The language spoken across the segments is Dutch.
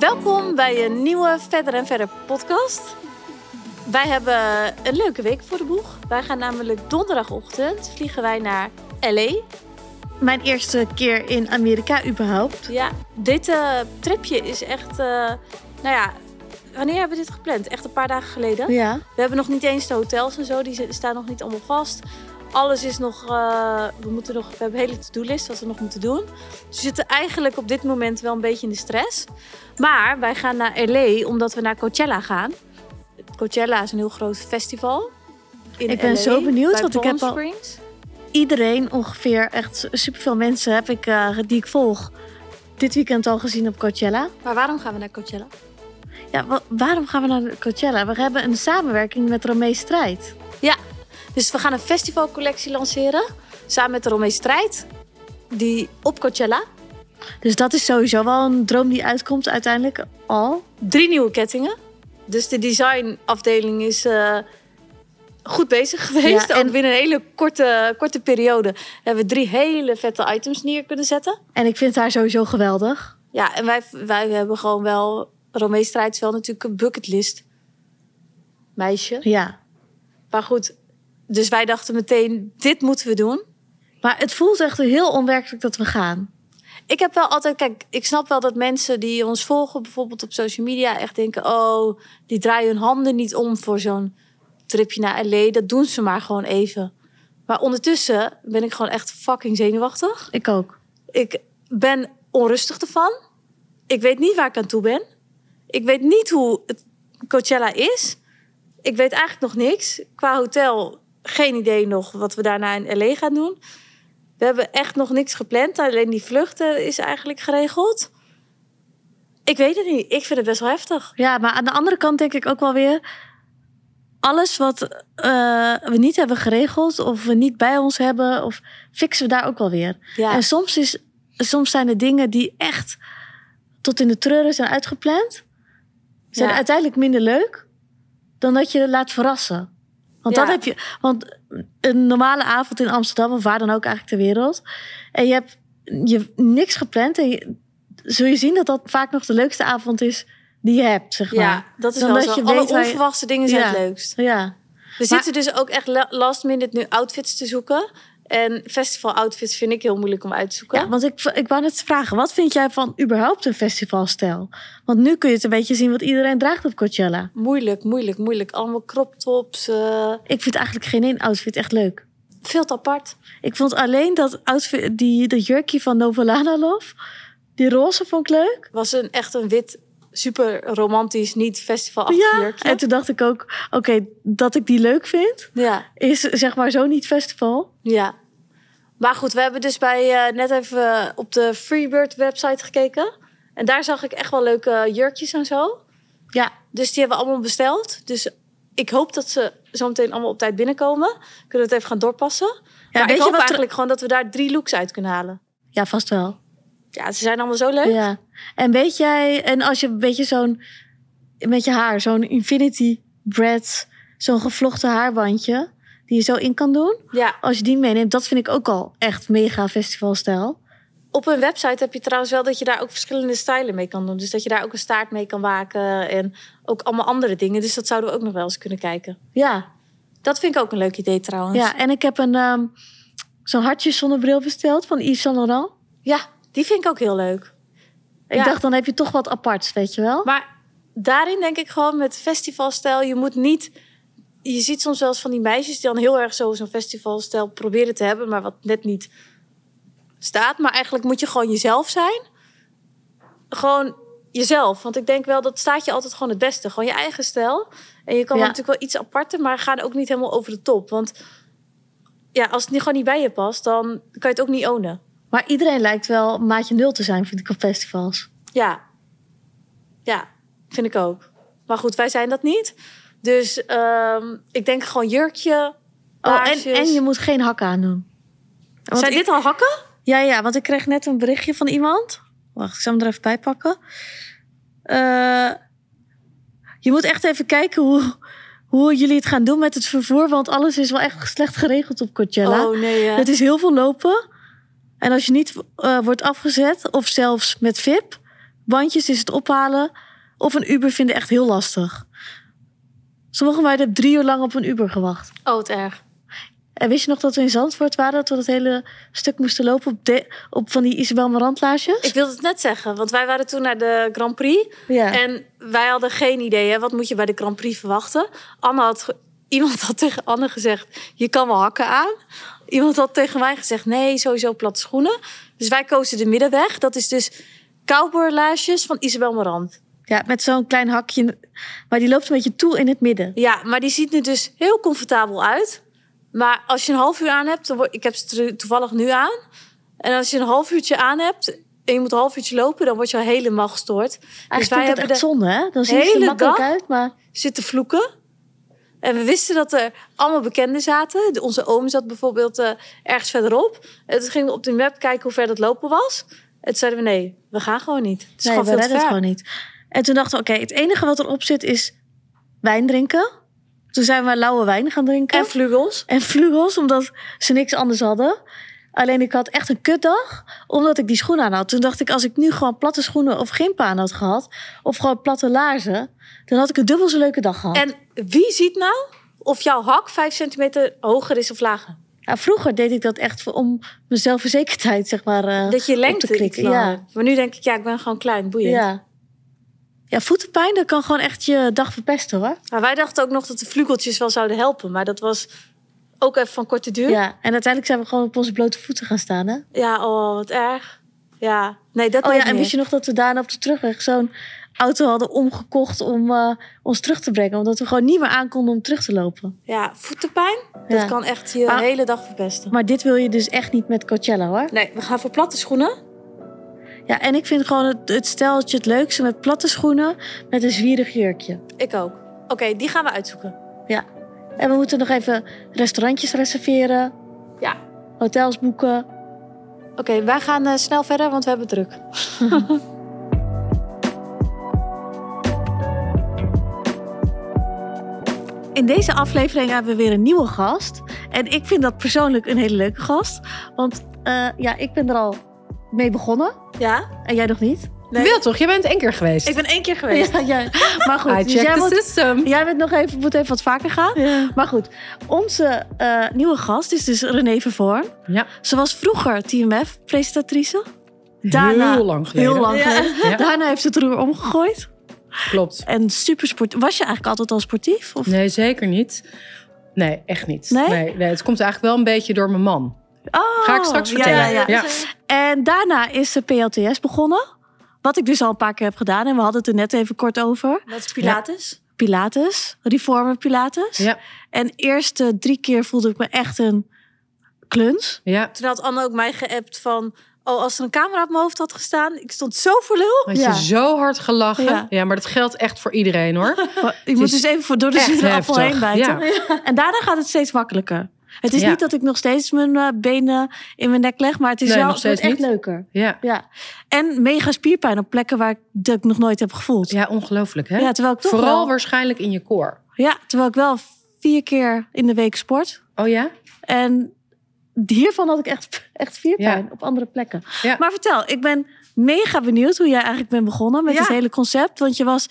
Welkom bij een nieuwe Verder en Verder podcast. Wij hebben een leuke week voor de boeg. Wij gaan namelijk donderdagochtend vliegen wij naar LA. Mijn eerste keer in Amerika überhaupt. Ja, dit uh, tripje is echt, uh, nou ja, wanneer hebben we dit gepland? Echt een paar dagen geleden. Ja. We hebben nog niet eens de hotels en zo, die staan nog niet allemaal vast. Alles is nog, uh, we, moeten nog, we hebben een hele to-do-list wat we nog moeten doen. Dus we zitten eigenlijk op dit moment wel een beetje in de stress. Maar wij gaan naar LA omdat we naar Coachella gaan. Coachella is een heel groot festival. In ik ben LA, zo benieuwd, want ik heb al iedereen ongeveer, echt superveel mensen heb ik, uh, die ik volg, dit weekend al gezien op Coachella. Maar waarom gaan we naar Coachella? Ja, wa waarom gaan we naar Coachella? We hebben een samenwerking met Romee Strijd. Ja, dus we gaan een festivalcollectie lanceren. Samen met Romee Strijd. Die op Coachella. Dus dat is sowieso wel een droom die uitkomt uiteindelijk al. Drie nieuwe kettingen. Dus de designafdeling is uh, goed bezig geweest. Ja, en Ook binnen een hele korte, korte periode hebben we drie hele vette items neer kunnen zetten. En ik vind haar sowieso geweldig. Ja, en wij, wij hebben gewoon wel... Romee Strijd is wel natuurlijk een bucketlist meisje. Ja. Maar goed, dus wij dachten meteen, dit moeten we doen. Maar het voelt echt heel onwerkelijk dat we gaan. Ik heb wel altijd, kijk, ik snap wel dat mensen die ons volgen, bijvoorbeeld op social media, echt denken: oh, die draaien hun handen niet om voor zo'n tripje naar LA. Dat doen ze maar gewoon even. Maar ondertussen ben ik gewoon echt fucking zenuwachtig. Ik ook. Ik ben onrustig ervan. Ik weet niet waar ik aan toe ben. Ik weet niet hoe het Coachella is. Ik weet eigenlijk nog niks. Qua hotel geen idee nog wat we daarna in LA gaan doen. We hebben echt nog niks gepland. Alleen die vluchten is eigenlijk geregeld. Ik weet het niet. Ik vind het best wel heftig. Ja, maar aan de andere kant denk ik ook wel weer... alles wat uh, we niet hebben geregeld... of we niet bij ons hebben... of fixen we daar ook wel weer. Ja. En soms, is, soms zijn er dingen die echt... tot in de treuren zijn uitgepland... zijn Ja. uiteindelijk minder leuk... dan dat je het laat verrassen. Want Ja. dan heb je... Want een normale avond in Amsterdam... of waar dan ook eigenlijk ter wereld... en je hebt je niks gepland... en je, zul je zien dat dat vaak nog de leukste avond is die je hebt, zeg maar. Ja, dat is Dan wel dat zo. je Alle je- onverwachte dingen zijn Ja. het leukst. Ja. We zitten dus ook echt la- last minute nu outfits te zoeken. En festival outfits vind ik heel moeilijk om uit te zoeken. ja, want ik, ik wou net vragen, wat vind jij van überhaupt een festivalstijl? Want nu kun je het een beetje zien wat iedereen draagt op Coachella. Moeilijk, moeilijk, moeilijk. Allemaal crop tops. eh, Ik vind eigenlijk geen één outfit echt leuk. veel te apart. Ik vond alleen dat outfit, die, dat jurkje van Novolana Love, die roze vond ik leuk. Was een, echt een wit, super romantisch, niet festivalachtig Ja, jurkje. en toen dacht ik ook, oké, dat ik die leuk vind, Ja, is zeg maar zo niet festival. ja. Maar goed, we hebben dus bij eh, net even op de Freebird website gekeken. En daar zag ik echt wel leuke jurkjes en zo. Ja, Dus die hebben we allemaal besteld. Dus ik hoop dat ze zometeen allemaal op tijd binnenkomen. Kunnen we het even gaan doorpassen. maar weet ik hoop eigenlijk gewoon dat we daar drie looks uit kunnen halen. ja, vast wel. Ja, ze zijn allemaal zo leuk. Ja. En weet jij, en als je een beetje zo'n, met je haar, zo'n infinity bread, zo'n gevlochten haarbandje, die je zo in kan doen. Ja, Als je die meeneemt, dat vind ik ook al echt mega festivalstijl. op hun website heb je trouwens wel dat je daar ook verschillende stijlen mee kan doen. Dus dat je daar ook een staart mee kan waken en ook allemaal andere dingen. Dus dat zouden we ook nog wel eens kunnen kijken. Ja, Dat vind ik ook een leuk idee trouwens. ja. En ik heb een, ehm, zo'n hartje zonnebril besteld van Yves Saint Laurent. Ja, die vind ik ook heel leuk. Ik Ja. dacht, dan heb je toch wat aparts, weet je wel? Maar daarin denk ik gewoon met festivalstijl, je moet niet. Je ziet soms wel eens van die meisjes die dan heel erg zo zo'n festivalstijl proberen te hebben, maar wat net niet staat. Maar eigenlijk moet je gewoon jezelf zijn. Gewoon jezelf. Want ik denk wel dat staat je altijd gewoon het beste. Gewoon je eigen stijl. En je kan Ja. natuurlijk wel iets aparter, maar ga er ook niet helemaal over de top. Want ja, als het gewoon niet bij je past, dan kan je het ook niet ownen. Maar iedereen lijkt wel maatje nul te zijn, vind ik, op festivals. Ja. Ja, vind ik ook. Maar goed, wij zijn dat niet. Dus ehm, ik denk gewoon jurkje. Oh, en, en je moet geen hakken aandoen. Want Zijn ik- dit al hakken? Ja, ja, want ik kreeg net een berichtje van iemand. Wacht, ik zal hem er even bij pakken. Eh, je moet echt even kijken hoe, hoe jullie het gaan doen met het vervoer. Want alles is wel echt slecht geregeld op Coachella. Oh nee. ja. Het is heel veel lopen. En als je niet eh, wordt afgezet, of zelfs met VIP, bandjes is het ophalen. Of een Uber vinden echt heel lastig. Sommige meiden hebben drie uur lang op een Uber gewacht. Oh, het erg. En wist je nog dat we in Zandvoort waren? Dat we dat hele stuk moesten lopen op, de, op van die Isabel Marantlaasjes? Ik wilde het net zeggen, want wij waren toen naar de Grand Prix. Ja. En wij hadden geen idee, hè, wat moet je bij de Grand Prix verwachten? Anne had, iemand had tegen Anne gezegd, je kan wel hakken aan. Iemand had tegen mij gezegd, nee, sowieso platte schoenen. Dus wij kozen de middenweg. Dat is dus cowboylaarsjes van Isabel Marant. ja, met zo'n klein hakje. Maar die loopt een beetje toe in het midden. Ja, maar die ziet er dus heel comfortabel uit. Maar als je een half uur aan hebt, dan word, ik heb ze to- toevallig nu aan. En als je een half uurtje aan hebt en je moet een half uurtje lopen, dan word je al helemaal gestoord. Dus Eigenlijk wij ik dat hebben echt de zonde, hè? Dan zien ze er makkelijk uit, maar... zitten vloeken. En we wisten dat er allemaal bekenden zaten. Onze oom zat bijvoorbeeld eh, ergens verderop. En toen gingen we op de map kijken hoe ver dat lopen was. En toen zeiden we nee, we gaan gewoon niet. Het is Nee, gewoon we veel te redden het gewoon niet. En toen dachten we, oké, het enige wat erop zit is wijn drinken. Toen zijn we lauwe wijn gaan drinken. En vlugels. en vlugels, omdat ze niks anders hadden. Alleen ik had echt een kutdag, omdat ik die schoenen aan had. Toen dacht ik, als ik nu gewoon platte schoenen of gimpen aan had gehad... of gewoon platte laarzen, dan had ik een dubbel zo leuke dag gehad. En wie ziet nou of jouw hak vijf centimeter hoger is of lager? Ja, vroeger deed ik dat echt om mijn zelfverzekerdheid, zeg maar, eh, Dat je lengte te krikken. Ja. Maar nu denk ik, ja, ik ben gewoon klein, boeiend. ja. ja, voetenpijn, dat kan gewoon echt je dag verpesten, hoor. Maar wij dachten ook nog dat de vlugeltjes wel zouden helpen. Maar dat was ook even van korte duur. Ja, en uiteindelijk zijn we gewoon op onze blote voeten gaan staan, hè? Ja, oh, wat erg. Ja, nee, dat Oh ja, en wist je nog dat we daarna op de terugweg zo'n auto hadden omgekocht om eh, ons terug te brengen? Omdat we gewoon niet meer aankonden om terug te lopen. Ja, voetenpijn, Ja. dat kan echt je Maar- hele dag verpesten. Maar dit wil je dus echt niet met Coachella, hoor. Nee, we gaan voor platte schoenen. Ja, en ik vind gewoon het, het steltje het leukste met platte schoenen met een zwierig jurkje. Ik ook. Oké, die gaan we uitzoeken. Ja. En we moeten nog even restaurantjes reserveren, Ja. hotels boeken. Oké, wij gaan eh, snel verder, want we hebben druk. In deze aflevering hebben we weer een nieuwe gast. En ik vind dat persoonlijk een hele leuke gast. Want eh, ja, ik ben er al mee begonnen. Ja? En jij nog niet? Nee. Wil toch? Jij bent één keer geweest. Ik ben één keer geweest. Ja, ja. Maar goed, dus jij, moet, system. jij bent nog even, moet even wat vaker gaan. Maar goed, onze eh, nieuwe gast is dus René Vervoorn. Ja, Ze was vroeger TMF-presentatrice. Daarna, heel lang geleden. Heel lang geleden. Ja. Daarna heeft ze het roer omgegooid. Klopt. En super sportief. Was je eigenlijk altijd al sportief? Of? Nee, zeker niet. Nee, echt niet. Nee? nee? het komt eigenlijk wel een beetje door mijn man. Oh, Ga ik straks ja, vertellen. Ja, ja. Ja. En daarna is ze PLTS begonnen. Wat ik dus al een paar keer heb gedaan. En we hadden het er net even kort over. Dat is Pilates. Pilates. Reformer Pilates. Ja, En eerste drie keer voelde ik me echt een kluns. ja. Toen had Anne ook mij geappt van... Oh, als er een camera op mijn hoofd had gestaan. Ik stond zo voor lul. Had Ja. je zo hard gelachen. Ja. Ja. maar dat geldt echt voor iedereen hoor. Maar Je moet is dus even voor door de zure appel heen bijten. En daarna gaat het steeds makkelijker. Het is Ja. niet dat ik nog steeds mijn eh, benen in mijn nek leg. Maar het is Nee, wel het echt leuker. Ja, Ja. En mega spierpijn op plekken waar ik, dat ik nog nooit heb gevoeld. ja ongelooflijk hè? Ja, terwijl ik toch Vooral wel- waarschijnlijk in je koor. Ja, terwijl ik wel vier keer in de week sport. Oh ja? En hiervan had ik echt, echt spierpijn Ja. op andere plekken. Ja. Maar vertel, ik ben mega benieuwd hoe jij eigenlijk bent begonnen met het hele concept. Want je was,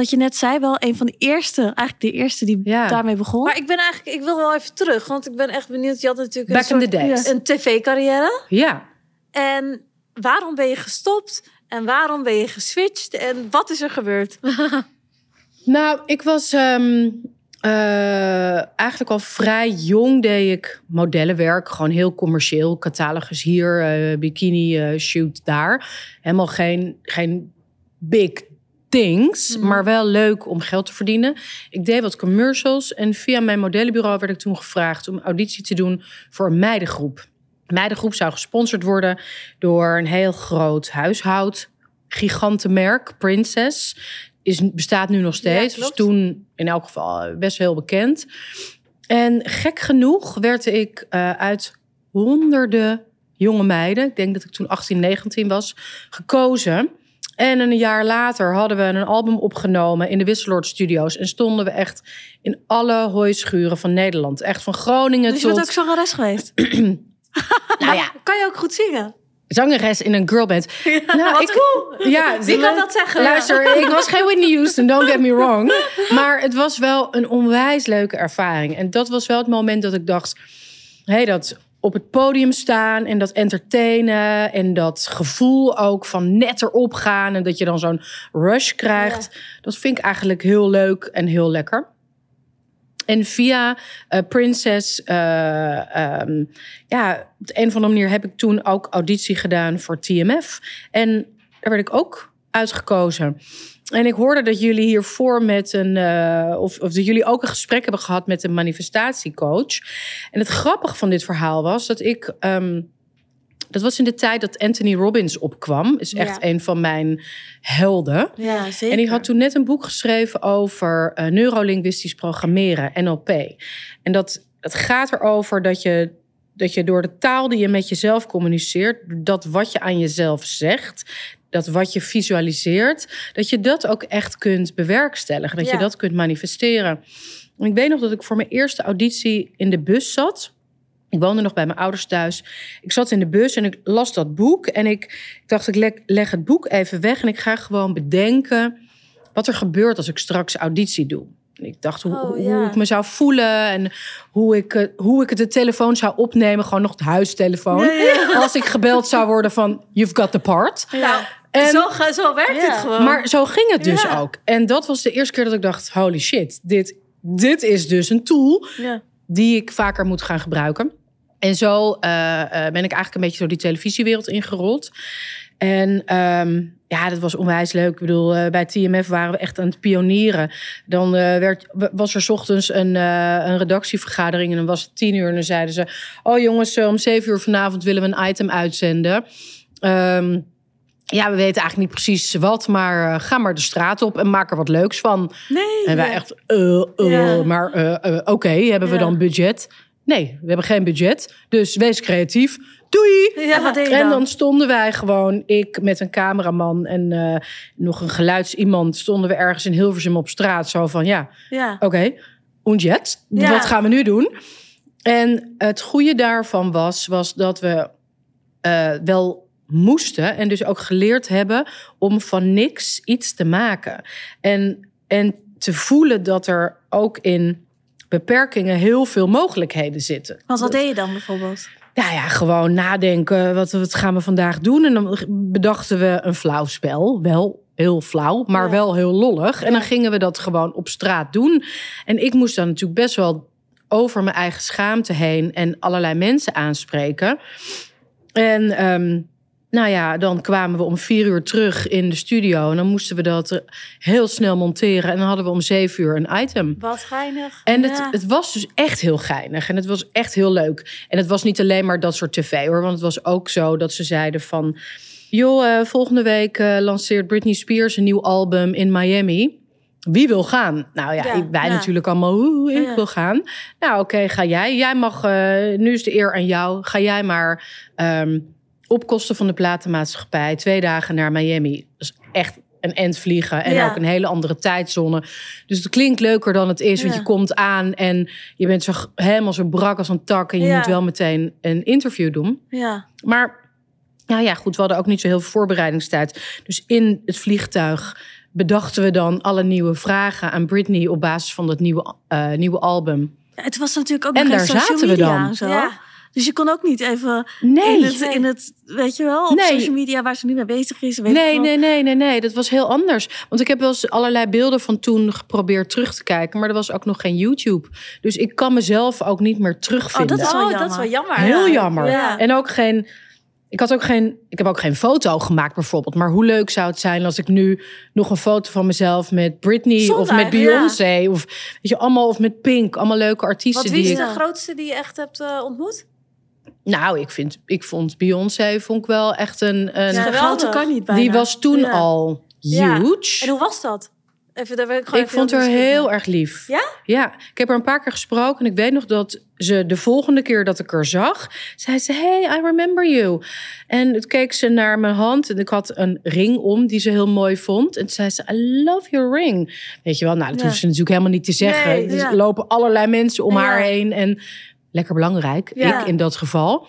wat je net zei, wel een van de eerste, eigenlijk de eerste die Ja. daarmee begon. Maar ik ben eigenlijk... Ik wil wel even terug. Want ik ben echt benieuwd. Je had natuurlijk een, Back soort, tv-carrière. Ja. En waarom ben je gestopt? En waarom ben je geswitcht? En wat is er gebeurd? Nou, ik was ehm, eh, eigenlijk al vrij jong deed ik modellenwerk. Gewoon heel commercieel. Catalogus hier, eh, bikini eh, shoot daar. Helemaal geen, geen big things, Mhm. maar wel leuk om geld te verdienen. Ik deed wat commercials en via mijn modellenbureau werd ik toen gevraagd om auditie te doen voor een meidengroep. De meidengroep zou gesponsord worden door een heel groot huishoud gigantenmerk, Princess. Is, bestaat nu nog steeds. Ja, dus toen in elk geval eh, best wel bekend. En gek genoeg werd ik eh, uit honderden jonge meiden, ik denk dat ik toen 18, 19 was, gekozen. En een jaar later hadden we een album opgenomen in de Wisseloord Studios. En stonden we echt in alle hooischuren van Nederland. Echt van Groningen dus je tot... bent ook zangeres geweest. Nou ja, Kan je ook goed zingen? zangeres in een girlband. nou, wat ik, cool. Ja, Wie kan dat zeggen? Luister, ik was geen Whitney Houston, don't get me wrong. Maar het was wel een onwijs leuke ervaring. En dat was wel het moment dat ik dacht... Hé, dat op het podium staan en dat entertainen... en dat gevoel ook van net erop gaan... en dat je dan zo'n rush krijgt. Dat vind ik eigenlijk heel leuk en heel lekker. En via eh, Princess, eh, ehm, ja, op de een of andere manier heb ik toen ook auditie gedaan voor TMF. En daar werd ik ook uitgekozen. En ik hoorde dat jullie hiervoor met een, eh, of, of dat jullie ook een gesprek hebben gehad met een manifestatiecoach. En het grappige van dit verhaal was dat ik. ehm, dat was in de tijd dat Anthony Robbins opkwam. Is echt Ja. een van mijn helden. Ja, zeker. En die had toen net een boek geschreven over eh, neurolinguistisch programmeren, NLP. En dat het gaat erover dat je, dat je door de taal die je met jezelf communiceert, dat wat je aan jezelf zegt, dat wat je visualiseert, dat je dat ook echt kunt bewerkstelligen. Dat je dat kunt manifesteren. En ik weet nog dat ik voor mijn eerste auditie in de bus zat. Ik woonde nog bij mijn ouders thuis. Ik zat in de bus en ik las dat boek. En ik, ik dacht, ik leg, leg het boek even weg. En ik ga gewoon bedenken wat er gebeurt als ik straks auditie doe. Ik dacht hoe, Oh, hoe ik me zou voelen. En hoe ik, eh, hoe ik de telefoon zou opnemen. Gewoon nog de huistelefoon. Als ik gebeld zou worden van, you've got the part. Nou, En- zo, ga- zo werkt Ja. het gewoon. Maar zo ging het dus Ja. ook. En dat was de eerste keer dat ik dacht, holy shit. Dit, dit is dus een tool Ja. die ik vaker moet gaan gebruiken. En zo eh, eh, ben ik eigenlijk een beetje zo die televisiewereld ingerold. En ehm, ja, dat was onwijs leuk. Ik bedoel, eh, bij TMF waren we echt aan het pionieren. Dan werd, was er 's ochtends een, een redactievergadering en dan was het tien uur. En dan zeiden ze, oh jongens, om zeven uur vanavond willen we een item uitzenden. Ehm, ja, we weten eigenlijk niet precies wat, maar eh, ga maar de straat op en maak er wat leuks van. nee. En wij ja. echt, eh, eh, Ja. maar oké, hebben we Ja. dan budget? Nee, we hebben geen budget. Dus wees creatief. Doei! Ja, wat deed je En dan? dan stonden wij gewoon, ik met een cameraman en nog een geluidsiemand, stonden we ergens in Hilversum op straat. Zo van, ja, oké, en jet, Ja. wat gaan we nu doen? En het goede daarvan was, was dat we wel moesten en dus ook geleerd hebben om van niks iets te maken. En, en te voelen dat er ook in beperkingen heel veel mogelijkheden zitten. Want wat deed je dan bijvoorbeeld? Ja, ja, gewoon nadenken. Wat, wat gaan we vandaag doen? En dan bedachten we een flauw spel. Wel heel flauw, maar Ja. wel heel lollig. En dan gingen we dat gewoon op straat doen. En ik moest dan natuurlijk best wel over mijn eigen schaamte heen en allerlei mensen aanspreken. En ehm, nou ja, dan kwamen we om vier uur terug in de studio. En dan moesten we dat eh, heel snel monteren. En dan hadden we om zeven uur een item. Wat geinig. En het, Ja. het was dus echt heel geinig. En het was echt heel leuk. En het was niet alleen maar dat soort tv hoor. Want het was ook zo dat ze zeiden van... joh, eh, volgende week eh, lanceert Britney Spears een nieuw album in Miami. Wie wil gaan? Nou ja, Ja, wij ja. natuurlijk allemaal, ik Ja. wil gaan. Nou oké, ga jij. Jij mag, nu is de eer aan jou. Ga jij maar ehm, op kosten van de platenmaatschappij... twee dagen naar Miami. Is echt een end vliegen. En Ja. ook een hele andere tijdzone. Dus het klinkt leuker dan het is. Want je komt aan en je bent zo, helemaal zo brak als een tak. En je Ja. moet wel meteen een interview doen. Ja. Maar nou ja, goed, we hadden ook niet zo heel veel voorbereidingstijd. Dus in het vliegtuig bedachten we dan alle nieuwe vragen aan Britney op basis van dat nieuwe, eh, nieuwe album. Ja, Het was natuurlijk ook En daar social zaten we media dan. en zo. Ja. Dus je kon ook niet even Nee, in, het, in het, weet je wel, op Nee. social media waar ze nu mee bezig is. Weet ik nee, nee, nee, nee, nee. Dat was heel anders. Want ik heb wel eens allerlei beelden van toen geprobeerd terug te kijken. Maar er was ook nog geen YouTube. Dus ik kan mezelf ook niet meer terugvinden. Oh, dat is wel Oh, dat jammer. is wel jammer. Heel ja. jammer. Ja. En ook geen. Ik had ook geen. Ik heb ook geen foto gemaakt, bijvoorbeeld. Maar hoe leuk zou het zijn als ik nu nog een foto van mezelf met Britney of met Beyoncé of weet je allemaal of met Pink, allemaal leuke artiesten Wat wie die is ik. de grootste die je echt hebt eh, ontmoet? Nou, ik vind, ik vond Beyoncé vond ik wel echt een. een Ja, kan niet bijna. die was toen Ja. al Ja. huge. En hoe was dat? Even, daar ik gewoon Ik even vond haar heel erg lief. Ja? Ja, ik heb haar een paar keer gesproken. En ik weet nog dat ze de volgende keer dat ik haar zag... zei ze, hey, I remember you. En toen keek ze naar mijn hand. En ik had een ring om die ze heel mooi vond. En toen zei ze, I love your ring. Weet je wel, nou, dat Ja. hoeft ze natuurlijk helemaal niet te zeggen. Nee, Dus ja. er lopen allerlei mensen om Ja. haar heen. En lekker belangrijk, Ja. ik in dat geval.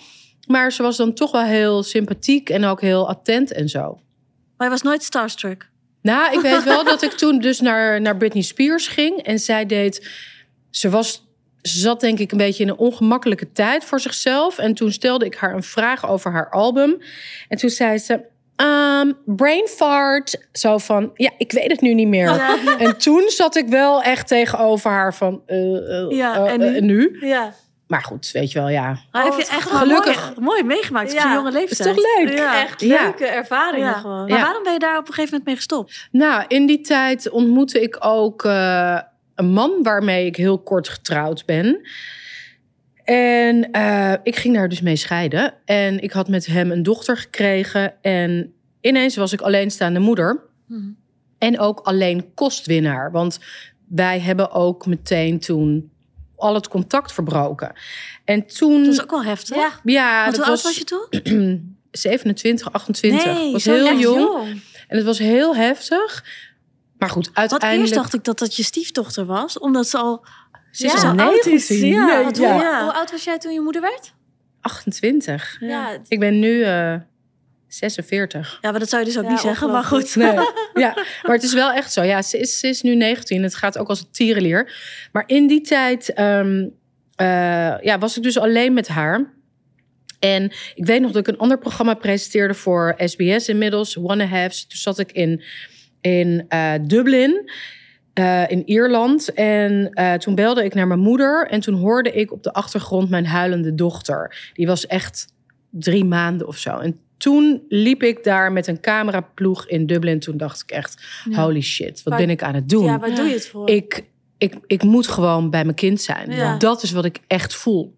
Maar ze was dan toch wel heel sympathiek en ook heel attent en zo. Maar je was nooit starstruck. Nou, ik weet wel dat ik toen dus naar, naar Britney Spears ging. En zij deed... Ze was... Ze zat denk ik een beetje in een ongemakkelijke tijd voor zichzelf. En toen stelde ik haar een vraag over haar album. En toen zei ze... ehm, brain fart. Zo van, ja, ik weet het nu niet meer. Ja. En toen zat ik wel echt tegenover haar van... eh, eh, Ja, eh, en nu? nu? Ja. Maar goed, weet je wel, ja. Maar heb je wat echt wel gelukkig. mooi, mooi meegemaakt op Ja. jonge Is leeftijd. toch leuk? Ja. Echt Ja. leuke ervaringen Ja. gewoon. Maar Ja. waarom ben je daar op een gegeven moment mee gestopt? Nou, in die tijd ontmoette ik ook eh, een man waarmee ik heel kort getrouwd ben. En eh, ik ging daar dus mee scheiden. En ik had met hem een dochter gekregen. En ineens was ik alleenstaande moeder. Mhm. En ook alleen kostwinnaar. Want wij hebben ook meteen toen al het contact verbroken. En toen... Dat is ook wel heftig. Ja. Ja, Want dat hoe oud was, was je toen? 27, 28. Nee, was zo heel jong. En het was heel heftig. Maar goed, Want uiteindelijk... eerst dacht ik dat dat je stiefdochter was, omdat ze al Ze is Ja, al oud is. 19. Ja, ja. je? Hoe oud was jij toen je moeder werd? 28. Ja, Ik ben nu eh 46. Ja, maar dat zou je dus ook Ja, niet zeggen, maar goed. Nee, ja, maar het is wel echt zo. Ja, ze is, ze is nu 19. Het gaat ook als een tierenlier. Maar in die tijd ehm, eh, ja, was ik dus alleen met haar. En ik weet nog dat ik een ander programma presenteerde voor SBS inmiddels, One and a Half. Toen zat ik in, in eh, Dublin, eh, in Ierland. En eh, toen belde ik naar mijn moeder. En toen hoorde ik op de achtergrond mijn huilende dochter. Die was echt drie maanden of zo. En toen liep ik daar met een cameraploeg in Dublin. Toen dacht ik echt, Ja. holy shit, wat Waar- ben ik aan het doen? Ja, waar doe je het voor? ik, ik, ik moet gewoon bij mijn kind zijn. Ja. Dat is wat ik echt voel.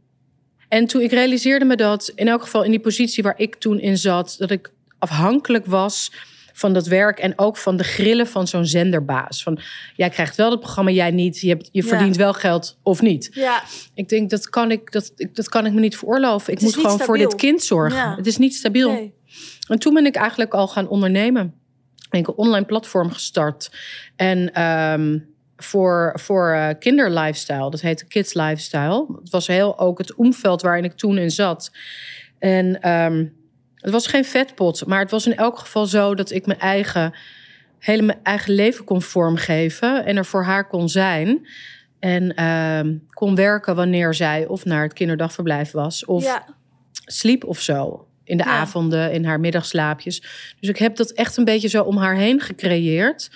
En toen ik realiseerde me dat, in elk geval in die positie waar ik toen in zat, dat ik afhankelijk was van dat werk en ook van de grillen van zo'n zenderbaas. Van jij krijgt wel het programma, jij niet. Je, hebt, je Ja. verdient wel geld of niet. ja, Ik denk dat kan ik, dat, dat kan ik me niet veroorloven. Ik moet gewoon voor dit kind zorgen. Ja. Het is niet stabiel. nee. En toen ben ik eigenlijk al gaan ondernemen. Ben ik een online platform gestart. En ehm, voor, voor eh, kinderlifestyle. Dat heette Kids Lifestyle. Het was heel ook het omveld waarin ik toen in zat. En ehm, het was geen vetpot. Maar het was in elk geval zo dat ik mijn eigen, hele mijn eigen leven kon vormgeven. En er voor haar kon zijn. En ehm, kon werken wanneer zij of naar het kinderdagverblijf was. Of ja. sliep of zo. In de Ja. avonden, in haar middagslaapjes. Dus ik heb dat echt een beetje zo om haar heen gecreëerd.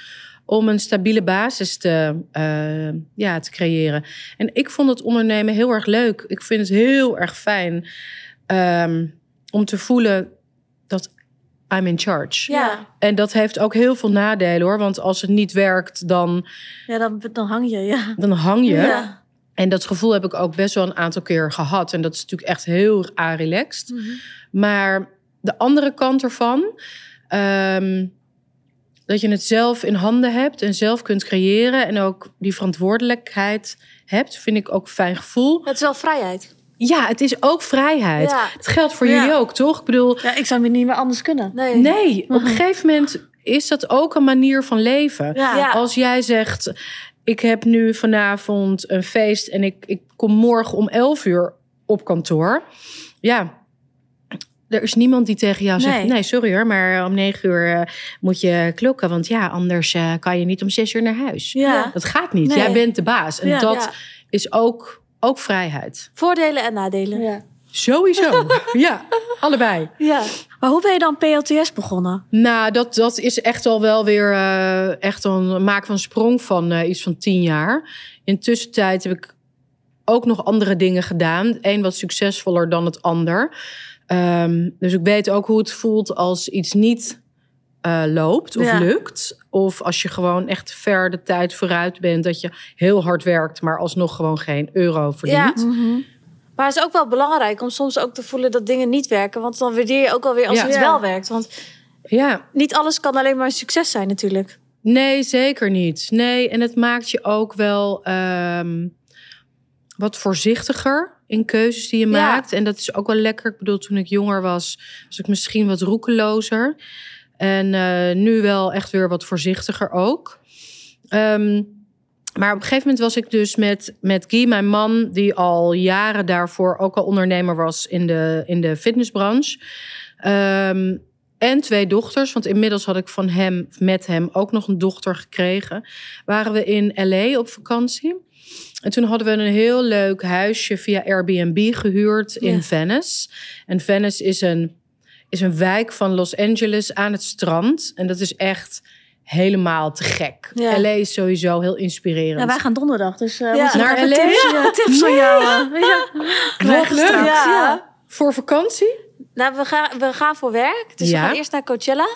Om een stabiele basis te, eh, ja, te creëren. En ik vond het ondernemen heel erg leuk. Ik vind het heel erg fijn ehm, om te voelen dat I'm in charge. Ja. En dat heeft ook heel veel nadelen hoor. Want als het niet werkt, dan, Ja, dan, dan hang je, ja. dan hang je. Ja. En dat gevoel heb ik ook best wel een aantal keer gehad. En dat is natuurlijk echt heel relaxed. Mhm. Maar de andere kant ervan, ehm, dat je het zelf in handen hebt en zelf kunt creëren en ook die verantwoordelijkheid hebt, vind ik ook een fijn gevoel. Het is wel vrijheid. Ja, het is ook vrijheid. Ja. Het geldt voor Ja. jullie ook, toch? Ik bedoel, Ja, ik zou me niet meer anders kunnen. Nee. nee, op Mhm. een gegeven moment is dat ook een manier van leven. Ja. Als jij zegt, ik heb nu vanavond een feest en ik, ik kom morgen om 11 uur op kantoor. Ja, er is niemand die tegen jou zegt, Nee. nee, sorry hoor, maar om 9 uur eh, moet je klokken. Want ja, anders eh, kan je niet om 6 uur naar huis. Ja. Dat gaat niet. Nee. Jij bent de baas. En Ja. dat Ja. is ook, ook vrijheid. Voordelen en nadelen. Ja. Sowieso. ja, allebei. Ja. Maar hoe ben je dan PLTS begonnen? Nou, dat, dat is echt al wel weer eh, echt een maak van sprong van eh, iets van tien jaar. In tussentijd heb ik ook nog andere dingen gedaan. Eén wat succesvoller dan het ander. Ehm, dus ik weet ook hoe het voelt als iets niet eh, loopt of Ja. lukt. Of als je gewoon echt ver de tijd vooruit bent. Dat je heel hard werkt, maar alsnog gewoon geen euro verdient. Maar het is ook wel belangrijk om soms ook te voelen dat dingen niet werken. Want dan waardeer je ook alweer als Ja. het Ja. wel werkt. Want ja. niet alles kan alleen maar een succes zijn natuurlijk. Nee, zeker niet. Nee, en het maakt je ook wel ehm, wat voorzichtiger in keuzes die je Ja. maakt. En dat is ook wel lekker. Ik bedoel, toen ik jonger was, was ik misschien wat roekelozer. En eh, nu wel echt weer wat voorzichtiger ook. Ehm, maar op een gegeven moment was ik dus met, met Guy, mijn man, die al jaren daarvoor ook al ondernemer was in de, in de fitnessbranche. Ehm, en twee dochters, want inmiddels had ik van hem, met hem ook nog een dochter gekregen. Waren we in LA op vakantie. En toen hadden we een heel leuk huisje via Airbnb gehuurd in Ja. Venice. En Venice is een, is een wijk van Los Angeles aan het strand. En dat is echt helemaal te gek. Ja. LA is sowieso heel inspirerend. Ja, wij gaan donderdag, dus eh Ja. Naar LA? tips, ja, tips van jou. eh, ja. Leuk. Voor vakantie? Nou, we gaan, we gaan voor werk. Dus Ja. we gaan eerst naar Coachella.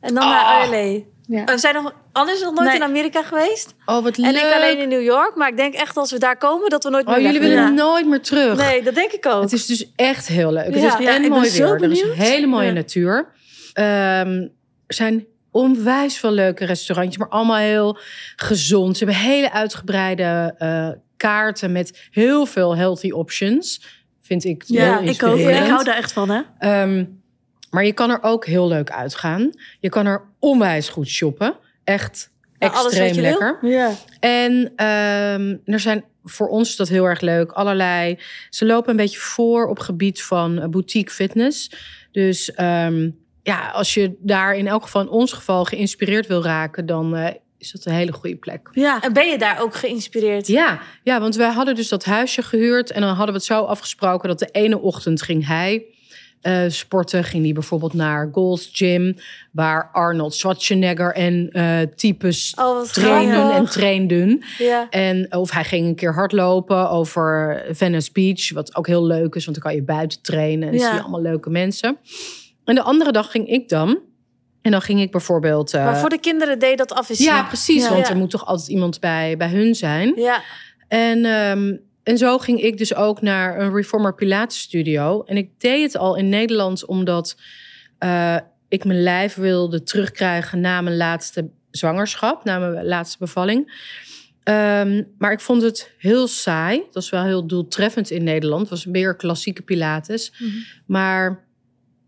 En dan Ah. naar LA. Ja. We zijn nog, anders nog nooit Nee. in Amerika geweest. Oh, wat En leuk. ik alleen in New York. Maar ik denk echt als we daar komen, dat we nooit Oh, meer jullie willen willen. nooit meer terug. Nee, dat denk ik ook. Het is dus echt heel leuk. Ja. Het is en mooi weer. Er is hele mooie natuur. Ehm, er zijn onwijs veel leuke restaurantjes, maar allemaal heel gezond. Ze hebben hele uitgebreide eh, kaarten met heel veel healthy options. Vind ik Ja, heel ik ook. Ik hou daar echt van, hè? Ehm, maar je kan er ook heel leuk uitgaan. Je kan er onwijs goed shoppen. Echt Ja, alles wat extreem lekker. Ja. En ehm, er zijn voor ons is dat heel erg leuk. Allerlei. Ze lopen een beetje voor op gebied van eh, boutique fitness. Dus ehm, ja, als je daar in elk geval in ons geval geïnspireerd wil raken, dan eh, is dat een hele goede plek. Ja. En ben je daar ook geïnspireerd? Ja, ja, want wij hadden dus dat huisje gehuurd en dan hadden we het zo afgesproken dat de ene ochtend ging hij eh, sporten. Ging hij bijvoorbeeld naar Gold's Gym, waar Arnold Schwarzenegger en eh, types Oh, trainen grappig. en trainden. Ja. En of hij ging een keer hardlopen over Venice Beach, wat ook heel leuk is, want dan kan je buiten trainen en Ja. zie je allemaal leuke mensen. En de andere dag ging ik dan. En dan ging ik bijvoorbeeld. eh, Maar voor de kinderen deed dat afwisselen. ja, precies. Ja. Want er moet toch altijd iemand bij, bij hun zijn. Ja. En, ehm, en zo ging ik dus ook naar een Reformer Pilates studio. En ik deed het al in Nederland omdat eh, ik mijn lijf wilde terugkrijgen na mijn laatste zwangerschap, na mijn laatste bevalling. Ehm, maar ik vond het heel saai. Dat was wel heel doeltreffend in Nederland. Het was meer klassieke Pilates. Mhm. Maar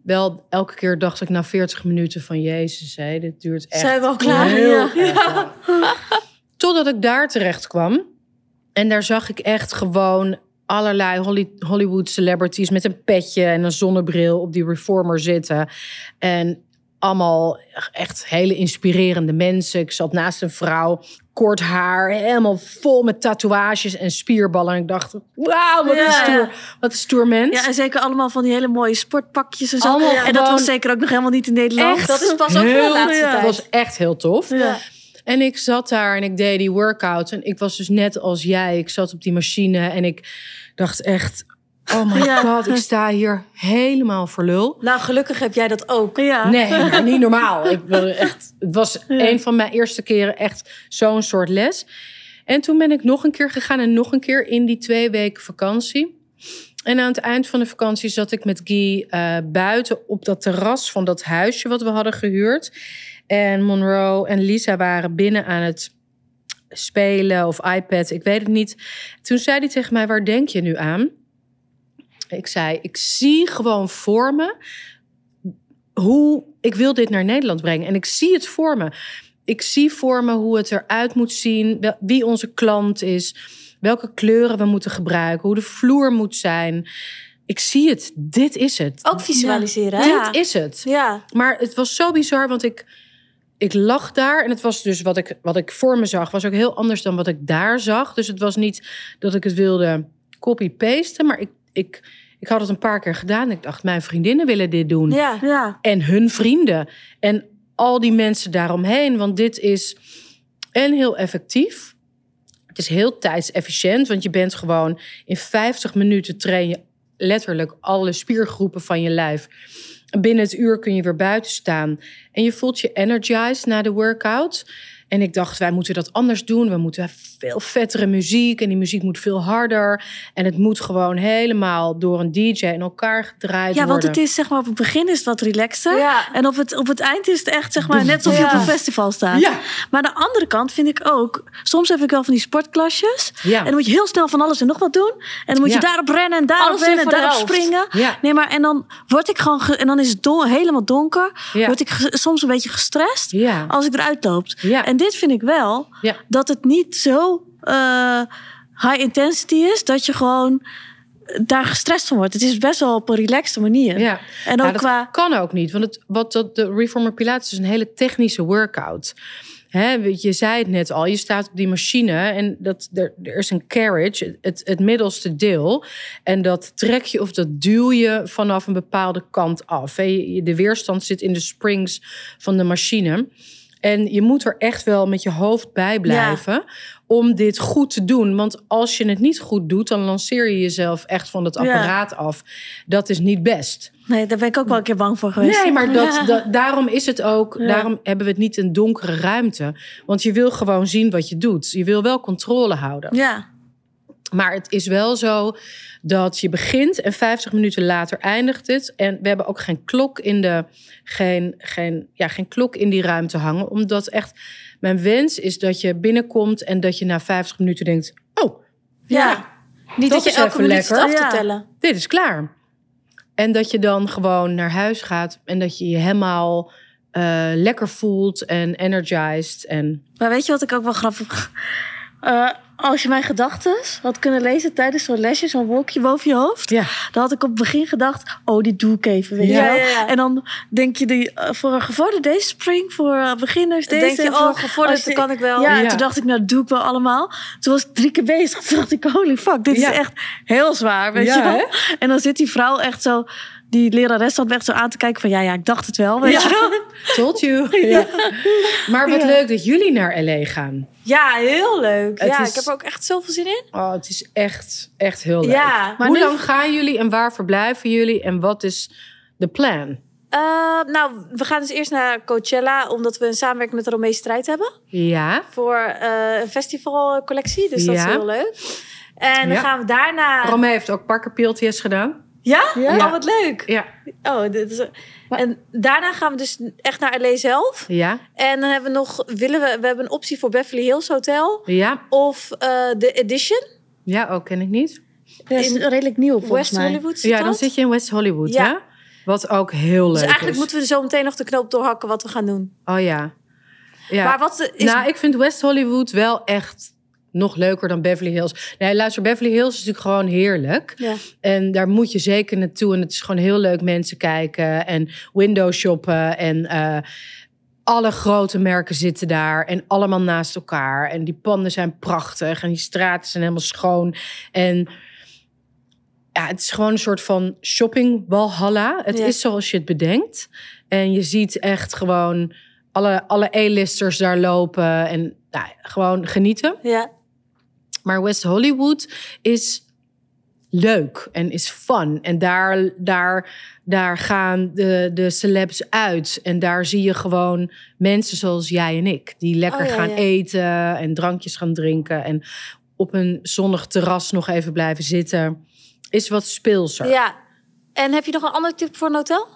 wel elke keer dacht ik na 40 minuten van Jezus, hé, dit duurt echt Zijn we al klaar? heel Ja. erg lang. Totdat ik daar terecht kwam. En daar zag ik echt gewoon allerlei Holly- Hollywood celebrities met een petje en een zonnebril op die reformer zitten. En allemaal echt hele inspirerende mensen. Ik zat naast een vrouw, kort haar, helemaal vol met tatoeages en spierballen. En ik dacht, wauw, wat, een stoer, wat een stoer mens. Ja, en zeker allemaal van die hele mooie sportpakjes en zo. Allemaal en dat was zeker ook nog helemaal niet in Nederland. Echt? Dat is pas ook voor de Heel- laatste ja. tijd. Dat was echt heel tof. Ja. En ik zat daar en ik deed die workout. En ik was dus net als jij. Ik zat op die machine en ik dacht echt... Oh my Ja. god, ik sta hier helemaal voor lul. Nou, gelukkig heb jij dat ook. Ja. Nee, maar niet normaal. Ik echt, het was Ja. een van mijn eerste keren echt zo'n soort les. En toen ben ik nog een keer gegaan en nog een keer in die twee weken vakantie. En aan het eind van de vakantie zat ik met Guy eh, buiten op dat terras van dat huisje wat we hadden gehuurd. En Monroe en Lisa waren binnen aan het spelen of iPad, ik weet het niet. Toen zei hij tegen mij, waar denk je nu aan? Ik zei, ik zie gewoon voor me hoe ik wil dit naar Nederland brengen. En ik zie het voor me. Ik zie voor me hoe het eruit moet zien, wie onze klant is, welke kleuren we moeten gebruiken, hoe de vloer moet zijn. Ik zie het. Dit is het. Ook visualiseren? Ja. Dit is het. Ja. Maar het was zo bizar, want ik, ik lag daar. En het was dus wat ik, wat ik voor me zag, was ook heel anders dan wat ik daar zag. Dus het was niet dat ik het wilde copy-pasten. Maar ik, ik, ik had het een paar keer gedaan. En ik dacht, mijn vriendinnen willen dit doen. Ja. Ja. En hun vrienden. En al die mensen daaromheen. Want dit is en heel effectief. Het is heel tijdsefficiënt. Want je bent gewoon in 50 minuten train je letterlijk alle spiergroepen van je lijf. Binnen het uur kun je weer buiten staan. En je voelt je energized na de workout. En ik dacht, wij moeten dat anders doen. We moeten veel vettere muziek. En die muziek moet veel harder. En het moet gewoon helemaal door een DJ in elkaar gedraaid ja, want worden. het is zeg maar op het begin is het wat relaxter. Ja. En op het, op het eind is het echt zeg maar net alsof je Ja. op een festival staat. Ja. Maar aan de andere kant vind ik ook... Soms heb ik wel van die sportklasjes. Ja. En dan moet je heel snel van alles en nog wat doen. En dan moet je Ja. daarop rennen en daarop Alles rennen en daarop springen. Ja. Nee, maar en dan word ik gewoon... ge- en dan is het don- helemaal donker. Ja. Word ik soms een beetje gestrest Ja. als ik eruit loop. Ja. En dit vind ik wel Ja. dat het niet zo eh, high intensity is, dat je gewoon daar gestrest van wordt. Het is best wel op een relaxte manier. Ja. En ook dat qua. kan ook niet. Want het, wat dat, de Reformer Pilates is een hele technische workout. Weet je zei het net al, je staat op die machine en dat, er, er is een carriage, het, het middelste deel. En dat trek je of dat duw je vanaf een bepaalde kant af. De weerstand zit in de springs van de machine. En je moet er echt wel met je hoofd bij blijven om dit goed te doen. Want als je het niet goed doet, dan lanceer je jezelf echt van het Ja. apparaat af. Dat is niet best. Nee, daar ben ik ook wel een keer bang voor geweest. Nee, maar dat, daarom is het ook. Daarom hebben we het niet een donkere ruimte. Want je wil gewoon zien wat je doet. Je wil wel controle houden. Ja, Maar het is wel zo dat je begint en 50 minuten later eindigt het. En we hebben ook geen klok in de geen, geen, ja, geen klok in die ruimte hangen. Omdat echt mijn wens is dat je binnenkomt en dat je na 50 minuten denkt: Oh, Ja. Niet Dat dat, je elke minuut lekker. af te Ja. tellen. dit is klaar. En dat je dan gewoon naar huis gaat en dat je je helemaal eh, lekker voelt en energized. En maar weet je wat ik ook wel grappig... Eh, als je mijn gedachten had kunnen lezen tijdens zo'n lesje, zo'n wolkje boven je hoofd, ja, dan had ik op het begin gedacht, oh, die doe ik even, weet je Ja, wel? ja. En dan denk je, die, eh, voor een gevorderde deze spring, voor eh, beginners Dan deze. denk je, en oh, gevorderd, dat kan ik wel. Ja, en toen dacht ik, nou, dat doe ik wel allemaal. Toen was ik drie keer bezig. Toen dacht ik, holy fuck, dit Ja. is echt heel zwaar, weet Ja, je wel? En dan zit die vrouw echt zo, die lerares zat echt zo aan te kijken van, ja, ja, ik dacht het wel, weet Ja. je wel? told you. Ja. Maar wat Ja. leuk dat jullie naar LA gaan. Ja, heel leuk. Het ja, is- ik heb er ook echt zoveel zin in. Oh, het is echt, echt heel leuk. Ja, maar Hoe nu- lang gaan jullie en waar verblijven jullie en wat is de plan? Eh, nou, we gaan dus eerst naar Coachella, omdat we een samenwerking met de Romee Strijd hebben. Ja, Voor eh, een festivalcollectie, dus dat is heel leuk. En dan gaan we daarna... Romee heeft ook Parker PLTS gedaan. Ja? Ja. Oh, wat leuk. Ja, Oh, dit is... En daarna gaan we dus echt naar LA zelf. ja, En dan hebben we nog, willen we, we hebben een optie voor Beverly Hills Hotel ja. of eh, de Edition, Ja, ook ken ik niet. Dat is In redelijk nieuw volgens West mij. Hollywood. zit Ja, dan dat. zit je in West Hollywood, Ja. hè? Wat ook heel leuk Dus eigenlijk is. moeten we zo meteen nog de knoop doorhakken wat we gaan doen. Oh ja. ja. Maar wat is... Nou, ik vind West Hollywood wel echt nog leuker dan Beverly Hills. Nee, luister, Beverly Hills is natuurlijk gewoon heerlijk. ja. En daar moet je zeker naartoe. En het is gewoon heel leuk mensen kijken en window shoppen. En eh, alle grote merken zitten daar en allemaal naast elkaar. En die panden zijn prachtig en die straten zijn helemaal schoon. En ja, het is gewoon een soort van shopping walhalla. Het Ja. is zoals je het bedenkt. En je ziet echt gewoon alle, alle A-listers daar lopen en nou, gewoon genieten. ja. Maar West Hollywood is leuk en is fun. En daar, daar, daar gaan de, de celebs uit. En daar zie je gewoon mensen zoals jij en ik. Die lekker Oh, ja, gaan ja. eten en drankjes gaan drinken. En op een zonnig terras nog even blijven zitten. Is wat speelser. ja. En heb je nog een ander tip voor een hotel?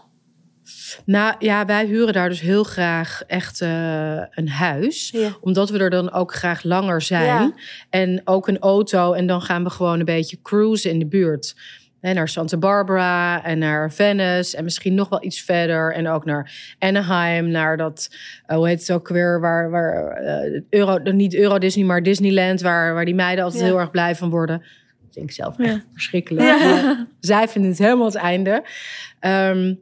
Nou ja, wij huren daar dus heel graag echt eh, een huis. Ja. Omdat we er dan ook graag langer zijn. Ja. En ook een auto. En dan gaan we gewoon een beetje cruisen in de buurt. En naar Santa Barbara en naar Venice. En misschien nog wel iets verder. En ook naar Anaheim. Naar dat, eh, hoe heet het ook weer? Waar, waar eh, Euro, niet Euro Disney, maar Disneyland. Waar, waar die meiden altijd Ja. heel erg blij van worden. Dat vind ik zelf echt verschrikkelijk. Zij vinden het helemaal het einde. Ehm,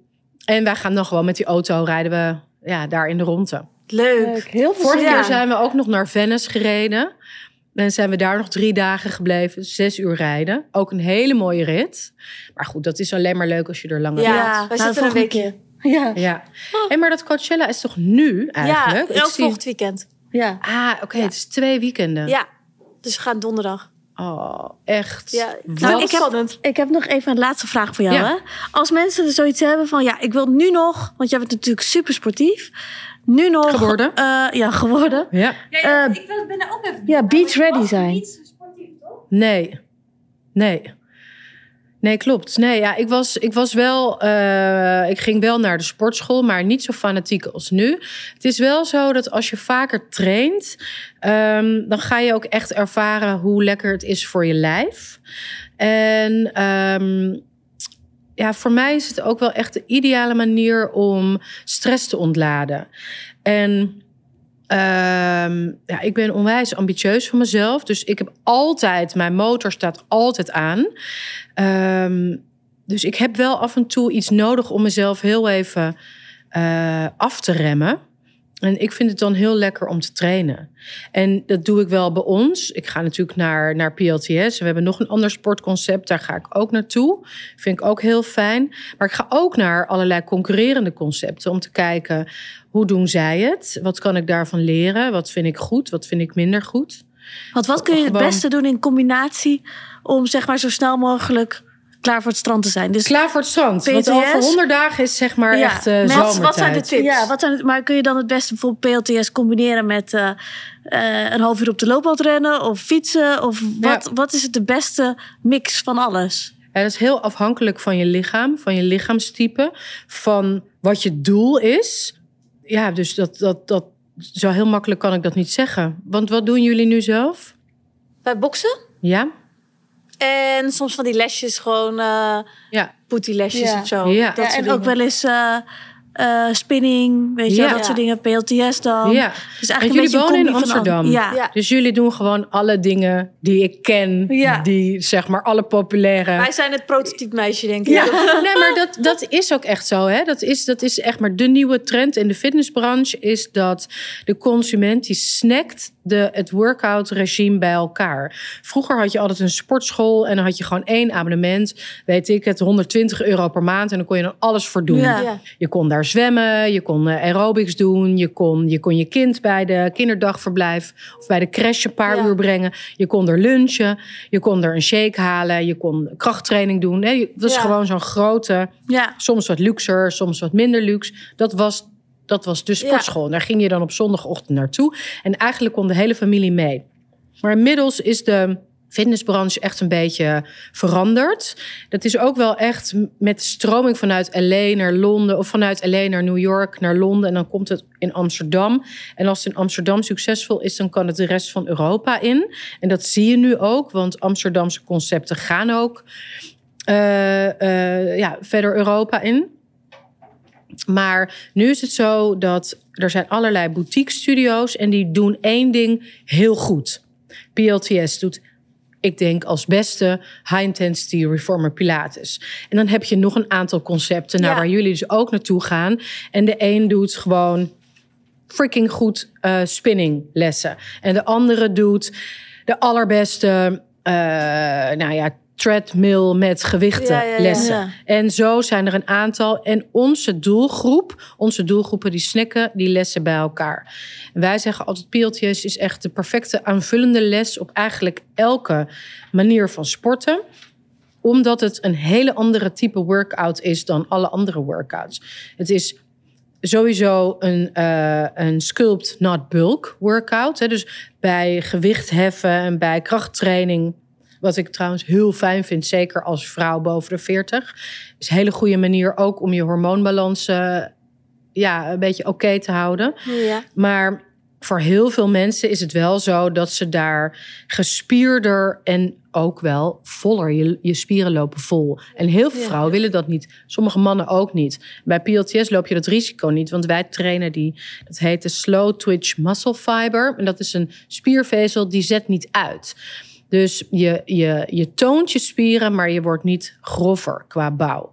en wij gaan dan gewoon met die auto rijden we ja, daar in de ronde. Leuk. Heel veel Vorige keer zijn we ook nog naar Venice gereden. En zijn we daar nog drie dagen gebleven. Zes uur rijden. Ook een hele mooie rit. Maar goed, dat is alleen maar leuk als je er langer Ja, bent. wij nou, zitten een volgende weekje. Ja, Ja. Hey, maar dat Coachella is toch nu eigenlijk? Ja, elk zie- volgend weekend. ja. Ah, oké. Ja. Het is twee weekenden. Ja. Dus we gaan donderdag. Oh, echt. Ja, nou, ik heb- spannend. Ik heb nog even een laatste vraag voor jou. Ja. Hè? Als mensen er zoiets hebben van, ja, ik wil nu nog, want jij bent natuurlijk super sportief, nu nog Geworden. eh, ja, geworden. Ja. Eh, ik wil ben ook even. ja, beach ready zijn. Nee. Nee. Nee, klopt. Nee, ja, ik was, ik was wel. eh, ik ging wel naar de sportschool, maar niet zo fanatiek als nu. Het is wel zo dat als je vaker traint, ehm, dan ga je ook echt ervaren hoe lekker het is voor je lijf. En ehm, ja, voor mij is het ook wel echt de ideale manier om stress te ontladen. En Ehm, ja, ik ben onwijs ambitieus voor mezelf. Dus ik heb altijd, mijn motor staat altijd aan. Ehm, dus ik heb wel af en toe iets nodig om mezelf heel even eh, af te remmen. En ik vind het dan heel lekker om te trainen. En dat doe ik wel bij ons. Ik ga natuurlijk naar, naar PLTS. We hebben nog een ander sportconcept. Daar ga ik ook naartoe. Vind ik ook heel fijn. Maar ik ga ook naar allerlei concurrerende concepten. Om te kijken, hoe doen zij het? Wat kan ik daarvan leren? Wat vind ik goed? Wat vind ik minder goed? Want wat kun je het beste doen in combinatie om zeg maar zo snel mogelijk klaar voor het strand te zijn? Dus Klaar voor het strand. Want PLTS? over 100 dagen is zeg maar Ja, echt uh, met- zomertijd. wat zijn de tips? Ja, wat zijn het, maar kun je dan het beste bijvoorbeeld PLTS combineren met eh, eh, een half uur op de loopband rennen of fietsen? Of wat, wat is het de beste mix van alles? Ja, dat is heel afhankelijk van je lichaam, van je lichaamstype, van wat je doel is. Ja, dus dat, dat, dat, zo heel makkelijk kan ik dat niet zeggen. Want wat doen jullie nu zelf? Bij boksen. Ja? En soms van die lesjes gewoon eh Ja. lesjes Ja. of zo. Ja. Dat Ja, soort en ook wel eens eh, eh, spinning, weet je, wel, dat soort dingen. PLTS dan. ja. Dus En eigenlijk jullie een beetje een wonen in al- Amsterdam. Ja. Ja. Dus jullie doen gewoon alle dingen die ik ken. Ja. Die zeg maar alle populaire. Wij zijn het prototype meisje, denk ik. Ja. Nee, maar dat, dat is ook echt zo. Hè? Dat, is, dat is echt maar de nieuwe trend in de fitnessbranche. Is dat de consument die snackt de, het workout regime bij elkaar. Vroeger had je altijd een sportschool en dan had je gewoon één abonnement. Weet ik het, 120 euro per maand. En dan kon je dan alles voor doen. Ja. Ja. Je kon daar zwemmen, je kon eh, aerobics doen, je kon, je kon je kind bij de kinderdagverblijf of bij de crash een paar Ja. uur brengen. Je kon er lunchen, je kon er een shake halen, je kon krachttraining doen. Nee, was Ja. gewoon zo'n grote, Ja. soms wat luxer, soms wat minder luxe. Dat was, dat was de sportschool. En Daar ging je dan op zondagochtend naartoe. En eigenlijk kon de hele familie mee. Maar inmiddels is de fitnessbranche echt een beetje veranderd. Dat is ook wel echt met stroming vanuit LA naar Londen... of vanuit LA naar New York naar Londen... en dan komt het in Amsterdam. En als het in Amsterdam succesvol is... dan kan het de rest van Europa in. En dat zie je nu ook, want Amsterdamse concepten gaan ook... eh, eh, ja, verder Europa in. Maar nu is het zo dat er zijn allerlei boutique studio's en die doen één ding heel goed. PLTS doet, ik denk, als beste high intensity reformer Pilates. En dan heb je nog een aantal concepten naar Ja. waar jullie dus ook naartoe gaan. En de een doet gewoon freaking goed eh spinninglessen. En de andere doet de allerbeste, eh, nou ja, treadmill met gewichten Ja. En zo zijn er een aantal. En onze doelgroep, onze doelgroepen die snacken die lessen bij elkaar. En wij zeggen altijd, PLTS is echt de perfecte aanvullende les op eigenlijk elke manier van sporten omdat het een hele andere type workout is dan alle andere workouts. Het is sowieso een, eh, een sculpt, not bulk workout. Hè. Dus bij gewicht heffen en bij krachttraining... wat ik trouwens heel fijn vind, zeker als vrouw boven de 40... is een hele goede manier ook om je hormoonbalans... eh, ja, een beetje oké te houden. Ja. Maar voor heel veel mensen is het wel zo dat ze daar gespierder en ook wel voller. Je, je spieren lopen vol. En heel veel Ja. vrouwen willen dat niet. Sommige mannen ook niet. Bij PLTS loop je dat risico niet, want wij trainen die. Dat heet de slow twitch muscle fiber. En dat is een spiervezel die zet niet uit. Dus je, je, je toont je spieren, maar je wordt niet grover qua bouw.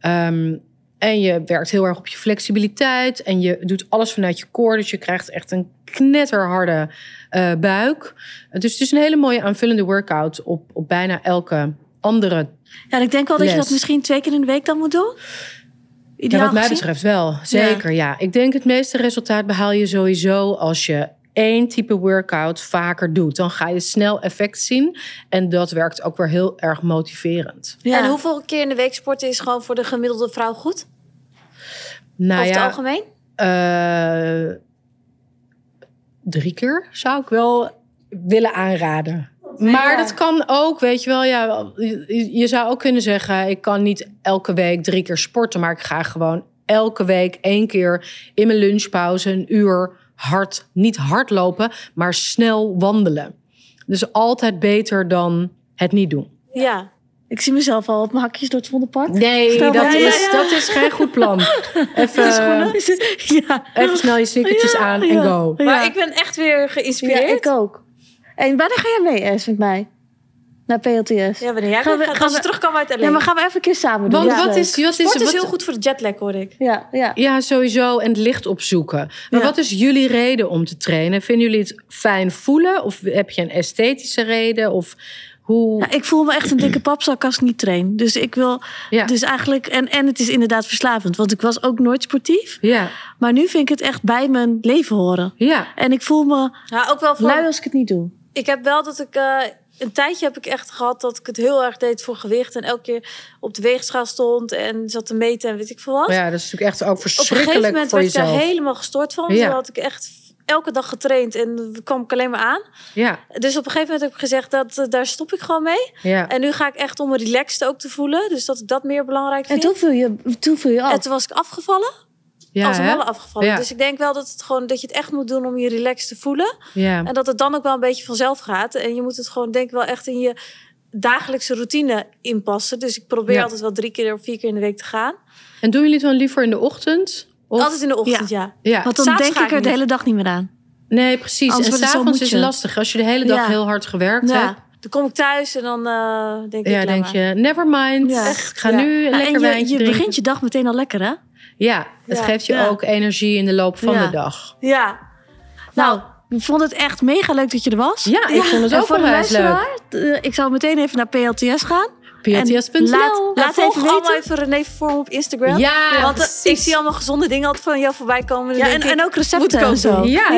Ehm, en je werkt heel erg op je flexibiliteit. En je doet alles vanuit je core. Dus je krijgt echt een knetterharde eh, buik. Dus het is een hele mooie aanvullende workout op, op bijna elke andere. Ja, en ik denk wel dat je dat misschien twee keer in de week dan moet doen. Ja, wat mij gezien. betreft wel. Zeker, ja. Ik denk het meeste resultaat behaal je sowieso als je één type workout vaker doet. Dan ga je snel effect zien. En dat werkt ook weer heel erg motiverend. Ja. En hoeveel keer in de week sporten is gewoon voor de gemiddelde vrouw goed? Nou Over het ja, algemeen? Eh, drie keer zou ik wel willen aanraden. Maar Ja. dat kan ook, weet je wel. Ja, je, je zou ook kunnen zeggen: ik kan niet elke week drie keer sporten, maar ik ga gewoon elke week één keer in mijn lunchpauze een uur hard, niet hardlopen, maar snel wandelen. Dus altijd beter dan het niet doen. Ja. Ik zie mezelf al op mijn hakjes door het Vondelpark. Nee, Stel dat, is, Ja, ja. dat is geen goed plan. Even, ja. even snel je aan en go. Maar Ja. ik ben echt weer Ja, geïnspireerd. ik ook. En wanneer ga jij mee, Es, met mij? Naar PLTS? Ja, wanneer jij Gaan we- gaat, gaan als we terugkomen uit LA. Ja, maar gaan we even een keer samen doen. Want Ja. wat is, wat is, Sport is wat, heel goed voor de jetlag, hoor ik. Ja, ja. Ja, sowieso. En het licht opzoeken. Maar Ja. wat is jullie reden om te trainen? Vinden jullie het fijn voelen? Of heb je een esthetische reden? Of hoe... Ja, ik voel me echt een dikke papzak als ik niet train. Dus ik wil... Ja. Dus eigenlijk... En, en het is inderdaad verslavend. Want ik was ook nooit sportief. Ja, Maar nu vind ik het echt bij mijn leven horen. ja. En ik voel me Ja, ook wel voor... lui als ik het niet doe. Ik heb wel dat ik... eh, een tijdje heb ik echt gehad dat ik het heel erg deed voor gewicht. En elke keer op de weegschaal stond en zat te meten en weet ik veel wat. ja, dat is natuurlijk echt ook op een verschrikkelijk gegeven moment voor werd ik daar helemaal gestoord van. Ja. Toen had ik echt elke dag getraind en dan kwam ik alleen maar aan. Ja, Dus op een gegeven moment heb ik gezegd dat eh, daar stop ik gewoon mee. ja. En nu ga ik echt om me relaxed ook te voelen. Dus dat ik dat meer belangrijk En vind. toen viel je, toen viel je af. En toen was ik afgevallen. Ja, als een malle afgevallen. Ja. Dus ik denk wel dat, het gewoon, dat je het echt moet doen om je relaxed te voelen. ja. En dat het dan ook wel een beetje vanzelf gaat. En je moet het gewoon denk ik wel echt in je dagelijkse routine inpassen. Dus ik probeer Ja. altijd wel drie keer of vier keer in de week te gaan. En doen jullie het dan liever in de ochtend? Of... Altijd in de ochtend, ja. Ja. Want dan S'avonds denk ik er de hele dag niet meer aan. Nee, precies. Anders en s'avonds is lastig. Als je de hele dag Ja. heel hard gewerkt Ja, hebt. dan kom ik thuis en dan eh, denk ik... Ja, denk maar. je, never mind. Ja. Ik ga Ja. nu een lekker en je, wijntje je drinken. begint je dag meteen al lekker, hè? Ja, het Ja. geeft je Ja. ook energie in de loop van Ja. de dag. Ja. Nou, ik vond het echt mega leuk dat je er was. Ja, ik vond het ook voor de onwijs leuk. eh, ik zou meteen even naar PLTS gaan. PLTS.nl. laat- Laat even allemaal even René Vorm op Instagram. Ja, Want eh, precies. ik zie allemaal gezonde dingen altijd van jou voorbij komen. Ja, en, ook recepten en zo. Ja,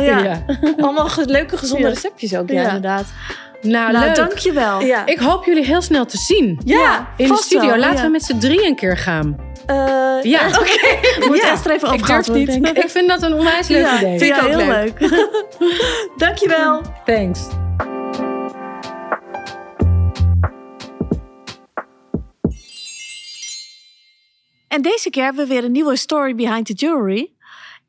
ja. Allemaal leuke gezonde receptjes ook, Ja. inderdaad. Nou, Nou, leuk. dankjewel. Ja. Ik hoop jullie heel snel te zien. Ja, In de studio. wel, Laten ja. we met z'n drieën een keer gaan. Eh, Ja, Moet Ja, Esther even durf niet. ik. Ik vind dat een onwijs leuk ja, idee. Vind ik ja, ook heel leuk. leuk. Dankjewel. Thanks. En deze keer hebben we weer een nieuwe story behind the jewelry.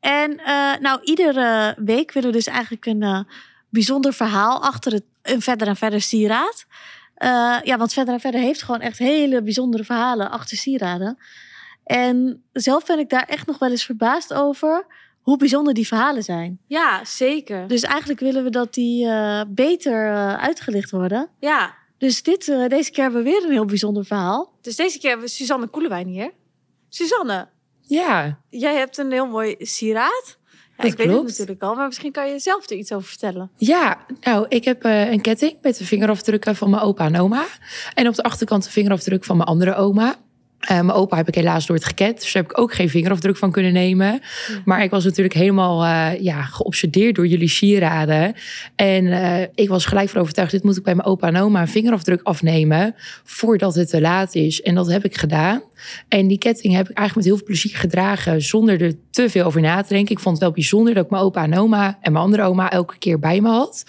En eh, nou, iedere week willen we dus eigenlijk een eh, bijzonder verhaal achter het een verder en verder sieraad. Eh, ja, want verder en verder heeft gewoon echt hele bijzondere verhalen achter sieraden. En zelf ben ik daar echt nog wel eens verbaasd over hoe bijzonder die verhalen zijn. Ja, zeker. Dus eigenlijk willen we dat die eh, beter eh, uitgelicht worden. Ja, Dus dit, deze keer hebben we weer een heel bijzonder verhaal. dus deze keer hebben we Suzanne Koelewijn hier. Suzanne, Ja, jij hebt een heel mooi sieraad. Ja, ik weet het natuurlijk al, maar misschien kan je zelf er iets over vertellen. ja, nou, ik heb eh, een ketting met de vingerafdrukken van mijn opa en oma. En op de achterkant de vingerafdruk van mijn andere oma. Eh, mijn opa heb ik helaas nooit gekend, dus daar heb ik ook geen vingerafdruk van kunnen nemen. Maar ik was natuurlijk helemaal eh, ja, geobsedeerd door jullie sieraden. En eh, ik was gelijk van overtuigd, dit moet ik bij mijn opa en oma een vingerafdruk afnemen voordat het te laat is. En dat heb ik gedaan. En die ketting heb ik eigenlijk met heel veel plezier gedragen zonder er te veel over na te denken. Ik vond het wel bijzonder dat ik mijn opa en oma en mijn andere oma elke keer bij me had.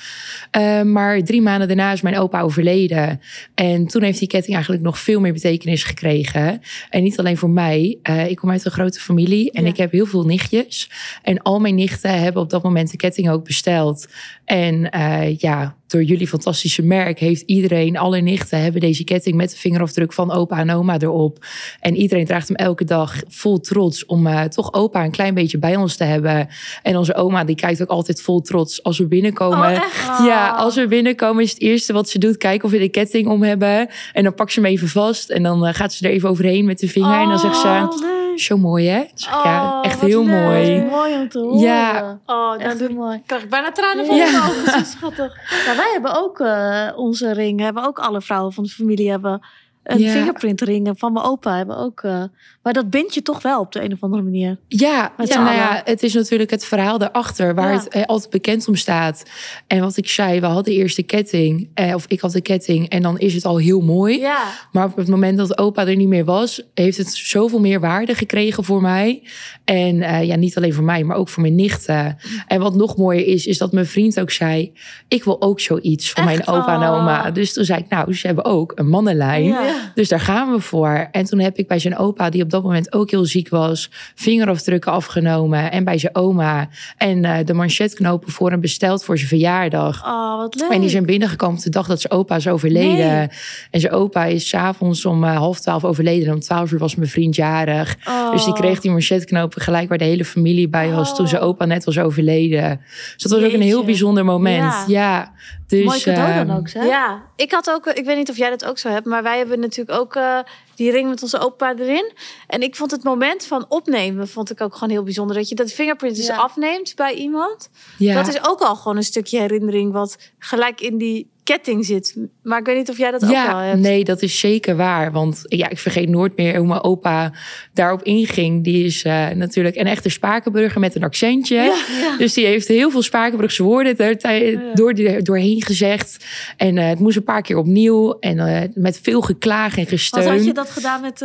Maar drie maanden daarna is mijn opa overleden. En toen heeft die ketting eigenlijk nog veel meer betekenis gekregen. En niet alleen voor mij. Eh, ik kom uit een grote familie en Ja. ik heb heel veel nichtjes. En al mijn nichten hebben op dat moment de ketting ook besteld. En eh, ja, door jullie fantastische merk heeft iedereen, alle nichten hebben deze ketting met de vingerafdruk van opa en oma erop. En iedereen draagt hem elke dag vol trots om eh, toch opa een klein beetje bij ons te hebben. En onze oma die kijkt ook altijd vol trots als we binnenkomen. Oh? Ja, als we binnenkomen is het eerste wat ze doet kijken of we de ketting om hebben. En dan pakt ze hem even vast en dan eh, gaat ze er even overheen met de vinger. en dan zegt ze, Oh. Zo mooi hè? Zeg ja, Oh, echt wat heel leuk. mooi. Mooi om te horen. Ja. Oh, dan Echt doe- mooi. krijg ik bijna tranen van Ja. mijn ogen. Zo schattig. Ja, wij hebben ook eh, onze ring. Hebben ook alle vrouwen van de familie hebben een Ja. fingerprintring. En van mijn opa hebben ook. eh, maar dat bind je toch wel op de een of andere manier. Ja, ja, nou ja, het is natuurlijk het verhaal daarachter waar Ja. het eh, altijd bekend om staat. En wat ik zei, we hadden eerst de ketting, eh, of ik had de ketting, en dan is het al heel mooi. Ja. Maar op het moment dat opa er niet meer was, heeft het zoveel meer waarde gekregen voor mij. En eh, ja, niet alleen voor mij, maar ook voor mijn nichten. En wat nog mooier is, is dat mijn vriend ook zei: Ik wil ook zoiets van mijn Echt? opa en oma. Oh. Dus toen zei ik: Nou, ze hebben ook een mannenlijn. Dus daar gaan we voor. En toen heb ik bij zijn opa, die op dat dat moment ook heel ziek was. Vingerafdrukken afgenomen en bij zijn oma. En eh, de manchetknopen voor hem besteld voor zijn verjaardag. Oh, wat leuk. En die zijn binnengekomen op de dag dat zijn opa is overleden. Nee. En zijn opa is s'avonds om eh, half twaalf overleden. En om twaalf uur was mijn vriend jarig. Oh. Dus die kreeg die manchetknopen gelijk waar de hele familie bij was. Oh. Toen zijn opa net was overleden. Dus dat was ook een heel bijzonder moment. Ja. Ja. Dus, Mooi cadeau dan ehm, ook, hè? Ja, ik had ook, ik weet niet of jij dat ook zo hebt, maar wij hebben natuurlijk ook eh, die ring met onze opa erin. En ik vond het moment van opnemen, vond ik ook gewoon heel bijzonder. Dat je dat fingerprint dus Ja. afneemt bij iemand. Ja. Dat is ook al gewoon een stukje herinnering wat gelijk in die ketting zit. Maar ik weet niet of jij dat ook wel Ja, hebt. nee, dat is zeker waar. Want ja, ik vergeet nooit meer hoe mijn opa daarop inging. Die is eh, natuurlijk een echte Spakenburger met een accentje. Ja. Dus die heeft heel veel Spakenburgse woorden er door, die- doorheen gezegd. En eh, het moest een paar keer opnieuw. En eh, met veel geklaag en gesteun. Want had je dat gedaan met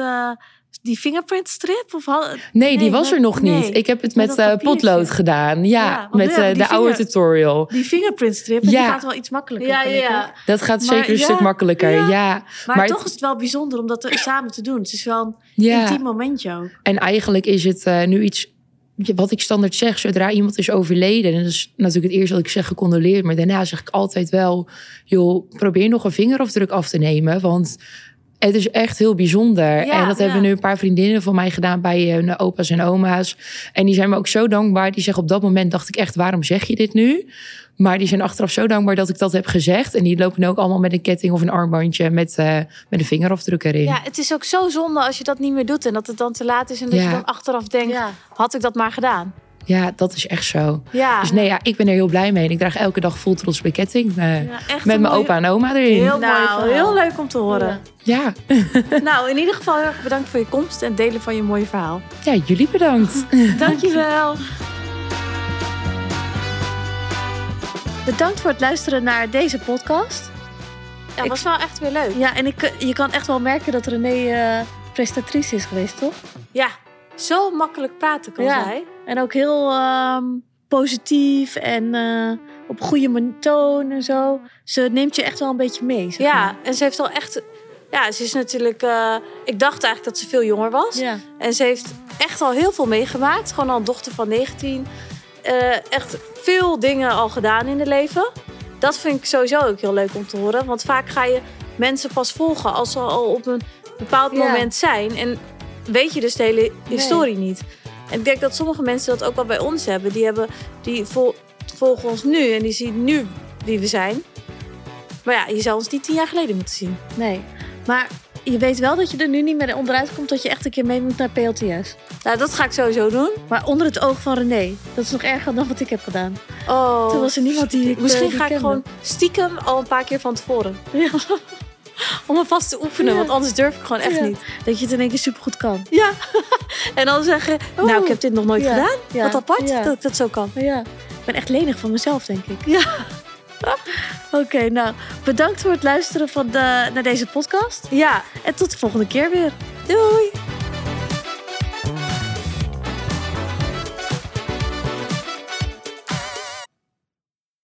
die fingerprintstrip? Of had... Nee, die was er nog niet. Ik heb het Met met, dat eh, potlood gedaan. Ja, Ja, met ja, eh, de oude vinger- tutorial. Die fingerprintstrip, en die Ja. gaat wel iets makkelijker. Ja, ja, ja. Dat gaat Maar zeker een ja, stuk makkelijker. ja. Ja, Maar, Maar toch het- is het wel bijzonder om dat er samen te doen. Het is wel een ja. intiem momentje ook. En eigenlijk is het eh, nu iets wat ik standaard zeg, zodra iemand is overleden, en dat is natuurlijk het eerste wat ik zeg, gecondoleerd, maar daarna zeg ik altijd wel, joh, probeer nog een vingerafdruk af te nemen, want het is echt heel bijzonder. Ja, en dat ja. hebben nu een paar vriendinnen van mij gedaan bij hun opa's en oma's. En die zijn me ook zo dankbaar. Die zeggen op dat moment dacht ik echt, waarom zeg je dit nu? Maar die zijn achteraf zo dankbaar dat ik dat heb gezegd. En die lopen nu ook allemaal met een ketting of een armbandje met, eh, met een vingerafdruk erin. Ja, het is ook zo zonde als je dat niet meer doet en dat het dan te laat is en dat Ja. je dan achteraf denkt, Ja. had ik dat maar gedaan. Ja, dat is echt zo. Ja, Dus nee, ja, ik ben er heel blij mee. En ik draag elke dag vol trots bij ketting. eh, Ja, met mijn mooie- opa en oma erin. Heel mooi nou, verhaal. heel leuk om te horen. Ja. nou, in ieder geval heel erg bedankt voor je komst en delen van je mooie verhaal. ja, jullie bedankt. Dankjewel. Bedankt voor het luisteren naar deze podcast. Ja, Ik- was wel echt weer leuk. Ja, en ik, je kan echt wel merken dat René eh prestatrice is geweest, toch? Ja, zo makkelijk praten kan Ja. zij. En ook heel ehm, positief en eh, op goede toon en zo. Ze neemt je echt wel een beetje mee. zeg Ja, maar. en ze heeft al echt... Ja, ze is natuurlijk... eh, ik dacht eigenlijk dat ze veel jonger was. ja. En ze heeft echt al heel veel meegemaakt. Gewoon al een dochter van 19. Eh, echt veel dingen al gedaan in het leven. Dat vind ik sowieso ook heel leuk om te horen. Want vaak ga je mensen pas volgen als ze al op een bepaald Ja. moment zijn. En weet je dus de hele historie niet. En ik denk dat sommige mensen dat ook wel bij ons hebben. Die, hebben, die vol- volgen ons nu en die zien nu wie we zijn. Maar ja, je zou ons niet tien jaar geleden moeten zien. Nee. Maar je weet wel dat je er nu niet meer onderuit komt dat je echt een keer mee moet naar PLTS. Nou, dat ga ik sowieso doen. Maar onder het oog van René. Dat is nog erger dan wat ik heb gedaan. Oh, Toen was er niemand die ik, eh, Misschien die ga ik kende. gewoon stiekem al een paar keer van tevoren. Ja. Om me vast te oefenen, Ja. want anders durf ik gewoon echt Ja. niet. Dat je het in één keer supergoed kan. Ja. en dan zeggen, Oh. nou, ik heb dit nog nooit gedaan. Wat apart dat ik dat zo kan. Ja, ik ben echt lenig van mezelf, denk ik. Ja. Oké, nou, bedankt voor het luisteren van de, naar deze podcast. Ja, En tot de volgende keer weer. doei.